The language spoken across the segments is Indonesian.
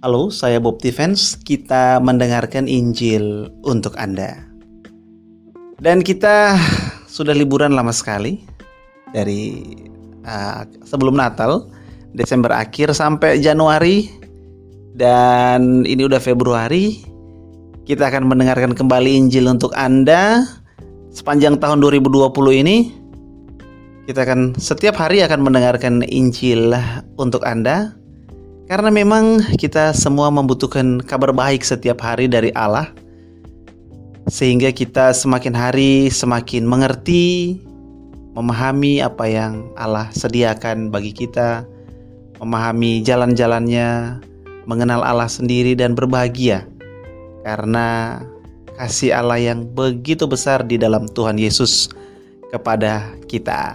Halo, saya Bob Defense. Kita mendengarkan Injil untuk Anda. Dan kita sudah liburan lama sekali dari uh, sebelum Natal, Desember akhir sampai Januari dan ini udah Februari. Kita akan mendengarkan kembali Injil untuk Anda sepanjang tahun 2020 ini. Kita akan setiap hari akan mendengarkan Injil untuk Anda karena memang kita semua membutuhkan kabar baik setiap hari dari Allah sehingga kita semakin hari semakin mengerti, memahami apa yang Allah sediakan bagi kita, memahami jalan-jalannya, mengenal Allah sendiri dan berbahagia karena kasih Allah yang begitu besar di dalam Tuhan Yesus kepada kita.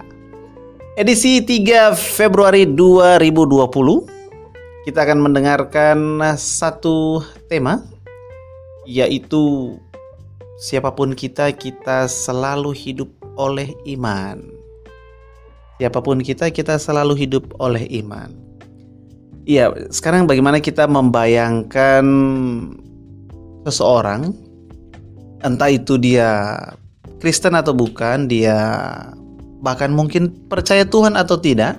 Edisi 3 Februari 2020 kita akan mendengarkan satu tema yaitu siapa pun kita kita selalu hidup oleh iman. Siapa pun kita kita selalu hidup oleh iman. Iya, sekarang bagaimana kita membayangkan seseorang entah itu dia Kristen atau bukan, dia bahkan mungkin percaya Tuhan atau tidak,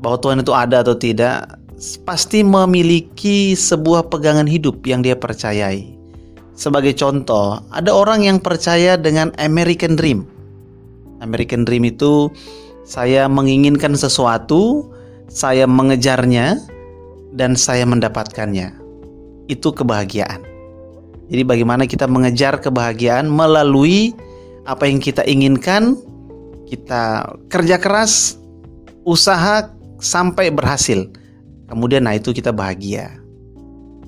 bahwa Tuhan itu ada atau tidak, pasti memiliki sebuah pegangan hidup yang dia percayai. Sebagai contoh, ada orang yang percaya dengan American Dream. American Dream itu saya menginginkan sesuatu, saya mengejarnya, dan saya mendapatkannya. Itu kebahagiaan. Jadi bagaimana kita mengejar kebahagiaan melalui apa yang kita inginkan, kita kerja keras, usaha sampai berhasil. Kemudian nah itu kita bahagia.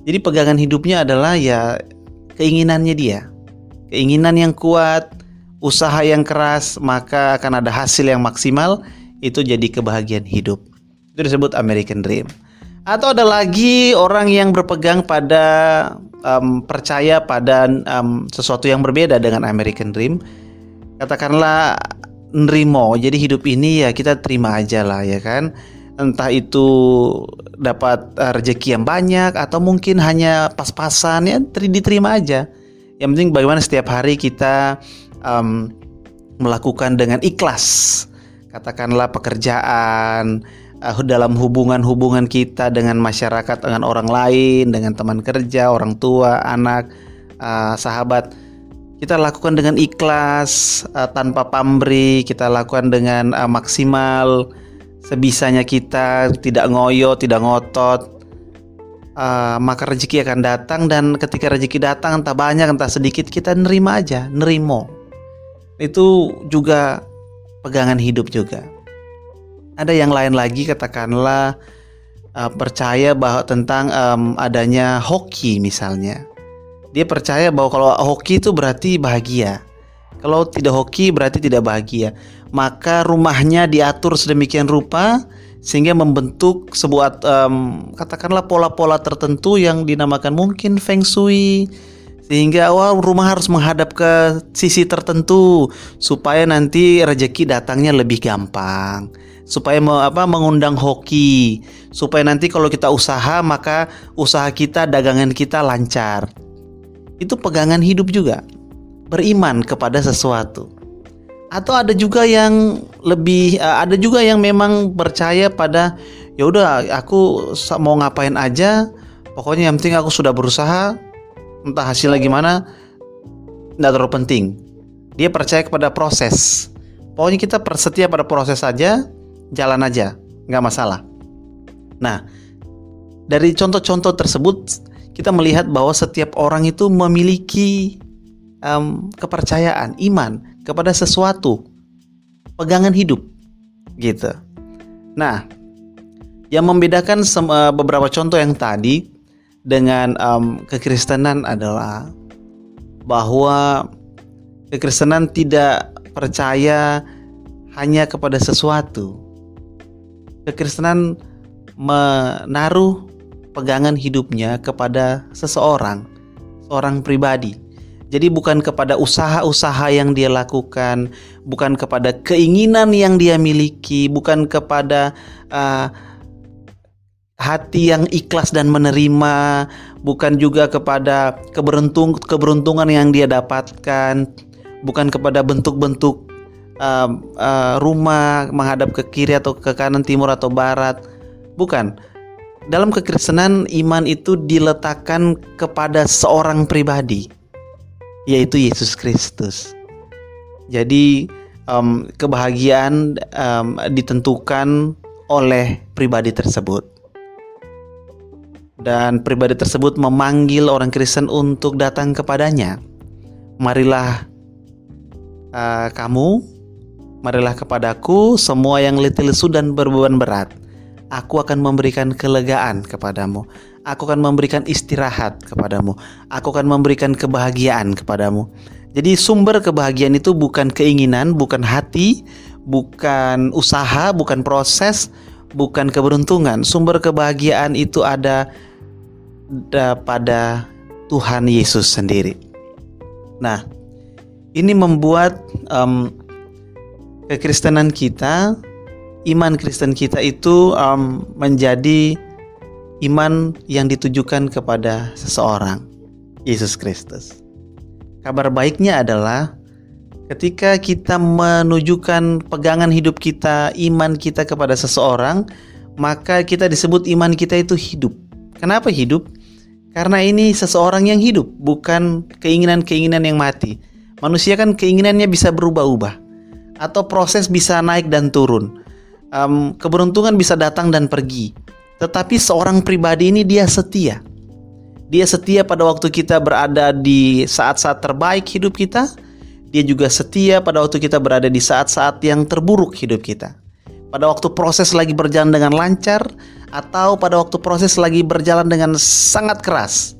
Jadi pegangan hidupnya adalah ya keinginannya dia. Keinginan yang kuat, usaha yang keras, maka akan ada hasil yang maksimal, itu jadi kebahagiaan hidup. Itu disebut American Dream. Atau ada lagi orang yang berpegang pada um, percaya pada um, sesuatu yang berbeda dengan American Dream. Katakanlah nerimo. Jadi hidup ini ya kita terima aja lah ya kan entah itu dapat uh, rezeki yang banyak atau mungkin hanya pas-pasan ya diterima aja. Yang penting bagaimana setiap hari kita um, melakukan dengan ikhlas. Katakanlah pekerjaan uh, dalam hubungan-hubungan kita dengan masyarakat, dengan orang lain, dengan teman kerja, orang tua, anak, uh, sahabat. Kita lakukan dengan ikhlas, uh, tanpa pamrih, kita lakukan dengan uh, maksimal sebisanya kita tidak ngoyo, tidak ngotot, uh, maka rezeki akan datang dan ketika rezeki datang entah banyak entah sedikit kita nerima aja, nerimo. Itu juga pegangan hidup juga. Ada yang lain lagi katakanlah uh, percaya bahwa tentang um, adanya hoki misalnya. Dia percaya bahwa kalau hoki itu berarti bahagia. Kalau tidak hoki berarti tidak bahagia. Maka rumahnya diatur sedemikian rupa sehingga membentuk sebuah um, katakanlah pola-pola tertentu yang dinamakan mungkin feng shui. Sehingga wah rumah harus menghadap ke sisi tertentu supaya nanti rezeki datangnya lebih gampang. Supaya me, apa mengundang hoki. Supaya nanti kalau kita usaha maka usaha kita dagangan kita lancar. Itu pegangan hidup juga beriman kepada sesuatu. Atau ada juga yang lebih eh, ada juga yang memang percaya pada ya udah aku mau ngapain aja pokoknya yang penting aku sudah berusaha entah hasilnya gimana tidak terlalu penting. Dia percaya kepada proses. Pokoknya kita setia pada proses saja jalan aja nggak masalah. Nah dari contoh-contoh tersebut kita melihat bahwa setiap orang itu memiliki um, kepercayaan iman kepada sesuatu pegangan hidup gitu. Nah, yang membedakan eh, beberapa contoh yang tadi dengan um, kekristenan adalah bahwa kekristenan tidak percaya hanya kepada sesuatu. Kekristenan menaruh pegangan hidupnya kepada seseorang, seorang pribadi. Jadi bukan kepada usaha-usaha yang dia lakukan, bukan kepada keinginan yang dia miliki, bukan kepada uh, hati yang ikhlas dan menerima, bukan juga kepada keberuntung keberuntungan yang dia dapatkan, bukan kepada bentuk-bentuk uh, uh, rumah menghadap ke kiri atau ke kanan, timur atau barat, bukan. Dalam kekristenan iman itu diletakkan kepada seorang pribadi, yaitu Yesus Kristus. Jadi um, kebahagiaan um, ditentukan oleh pribadi tersebut dan pribadi tersebut memanggil orang Kristen untuk datang kepadanya. Marilah uh, kamu, marilah kepadaku semua yang letih lesu dan berbeban berat. Aku akan memberikan kelegaan kepadamu. Aku akan memberikan istirahat kepadamu. Aku akan memberikan kebahagiaan kepadamu. Jadi sumber kebahagiaan itu bukan keinginan, bukan hati, bukan usaha, bukan proses, bukan keberuntungan. Sumber kebahagiaan itu ada pada Tuhan Yesus sendiri. Nah, ini membuat um, kekristenan kita, iman Kristen kita itu um, menjadi iman yang ditujukan kepada seseorang, Yesus Kristus. Kabar baiknya adalah ketika kita menunjukkan pegangan hidup kita, iman kita kepada seseorang, maka kita disebut iman kita itu hidup. Kenapa hidup? Karena ini seseorang yang hidup, bukan keinginan-keinginan yang mati. Manusia kan keinginannya bisa berubah-ubah, atau proses bisa naik dan turun. Um, keberuntungan bisa datang dan pergi, tetapi seorang pribadi ini dia setia. Dia setia pada waktu kita berada di saat-saat terbaik hidup kita. Dia juga setia pada waktu kita berada di saat-saat yang terburuk hidup kita pada waktu proses lagi berjalan dengan lancar atau pada waktu proses lagi berjalan dengan sangat keras.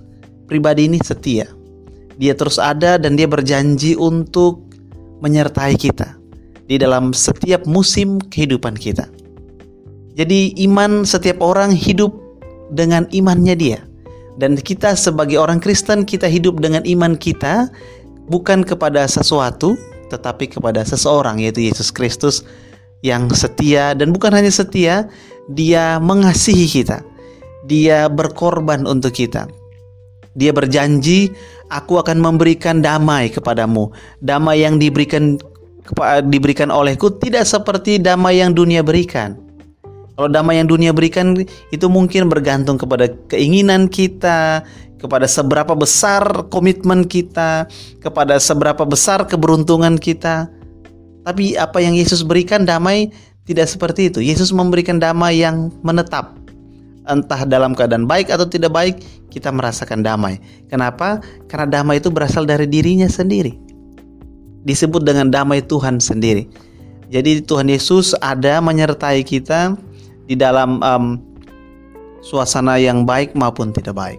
Pribadi ini setia. Dia terus ada dan dia berjanji untuk menyertai kita di dalam setiap musim kehidupan kita. Jadi iman setiap orang hidup dengan imannya dia. Dan kita sebagai orang Kristen kita hidup dengan iman kita bukan kepada sesuatu tetapi kepada seseorang yaitu Yesus Kristus yang setia dan bukan hanya setia, dia mengasihi kita. Dia berkorban untuk kita. Dia berjanji, aku akan memberikan damai kepadamu. Damai yang diberikan diberikan olehku tidak seperti damai yang dunia berikan. Kalau damai yang dunia berikan itu mungkin bergantung kepada keinginan kita, kepada seberapa besar komitmen kita, kepada seberapa besar keberuntungan kita. Tapi apa yang Yesus berikan damai tidak seperti itu. Yesus memberikan damai yang menetap. Entah dalam keadaan baik atau tidak baik, kita merasakan damai. Kenapa? Karena damai itu berasal dari dirinya sendiri. Disebut dengan damai Tuhan sendiri. Jadi Tuhan Yesus ada menyertai kita di dalam um, suasana yang baik maupun tidak baik.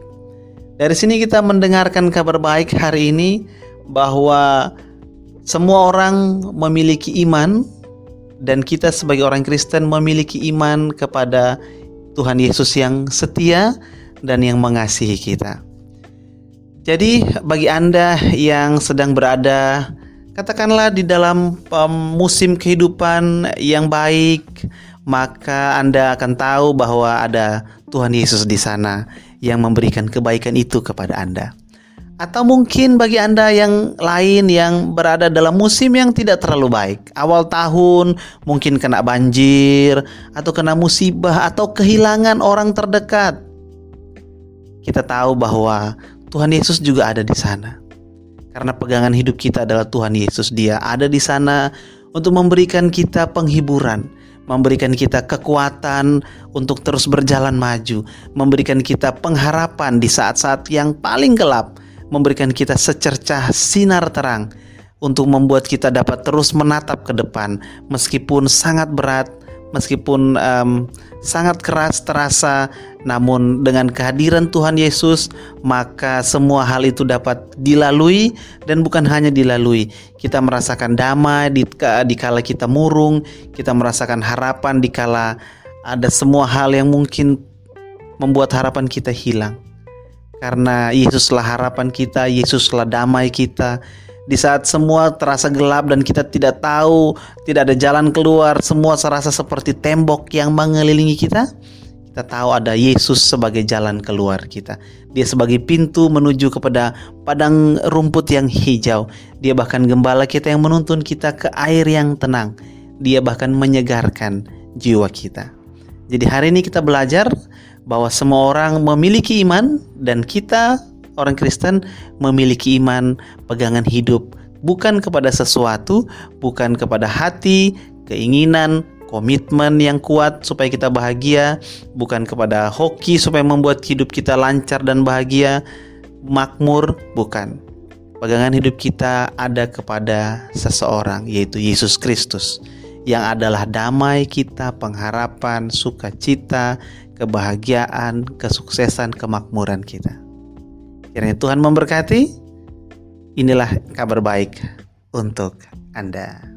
Dari sini kita mendengarkan kabar baik hari ini bahwa semua orang memiliki iman dan kita sebagai orang Kristen memiliki iman kepada Tuhan Yesus yang setia dan yang mengasihi kita. Jadi bagi Anda yang sedang berada katakanlah di dalam um, musim kehidupan yang baik, maka Anda akan tahu bahwa ada Tuhan Yesus di sana yang memberikan kebaikan itu kepada Anda. Atau mungkin bagi Anda yang lain yang berada dalam musim yang tidak terlalu baik. Awal tahun mungkin kena banjir atau kena musibah atau kehilangan orang terdekat. Kita tahu bahwa Tuhan Yesus juga ada di sana. Karena pegangan hidup kita adalah Tuhan Yesus. Dia ada di sana untuk memberikan kita penghiburan, memberikan kita kekuatan untuk terus berjalan maju, memberikan kita pengharapan di saat-saat yang paling gelap memberikan kita secercah sinar terang untuk membuat kita dapat terus menatap ke depan meskipun sangat berat, meskipun um, sangat keras terasa, namun dengan kehadiran Tuhan Yesus maka semua hal itu dapat dilalui dan bukan hanya dilalui, kita merasakan damai di, di kala kita murung, kita merasakan harapan di kala ada semua hal yang mungkin membuat harapan kita hilang. Karena Yesuslah harapan kita, Yesuslah damai kita. Di saat semua terasa gelap dan kita tidak tahu, tidak ada jalan keluar, semua serasa seperti tembok yang mengelilingi kita. kita tahu ada Yesus sebagai jalan keluar kita. Dia sebagai pintu menuju kepada padang rumput yang hijau. Dia bahkan gembala kita yang menuntun kita ke air yang tenang. Dia bahkan menyegarkan jiwa kita. Jadi hari ini kita belajar bahwa semua orang memiliki iman dan kita orang Kristen memiliki iman pegangan hidup bukan kepada sesuatu, bukan kepada hati, keinginan, komitmen yang kuat supaya kita bahagia, bukan kepada hoki supaya membuat hidup kita lancar dan bahagia, makmur, bukan. Pegangan hidup kita ada kepada seseorang, yaitu Yesus Kristus, yang adalah damai kita, pengharapan, sukacita, kebahagiaan, kesuksesan, kemakmuran kita. Kiranya Tuhan memberkati. Inilah kabar baik untuk Anda.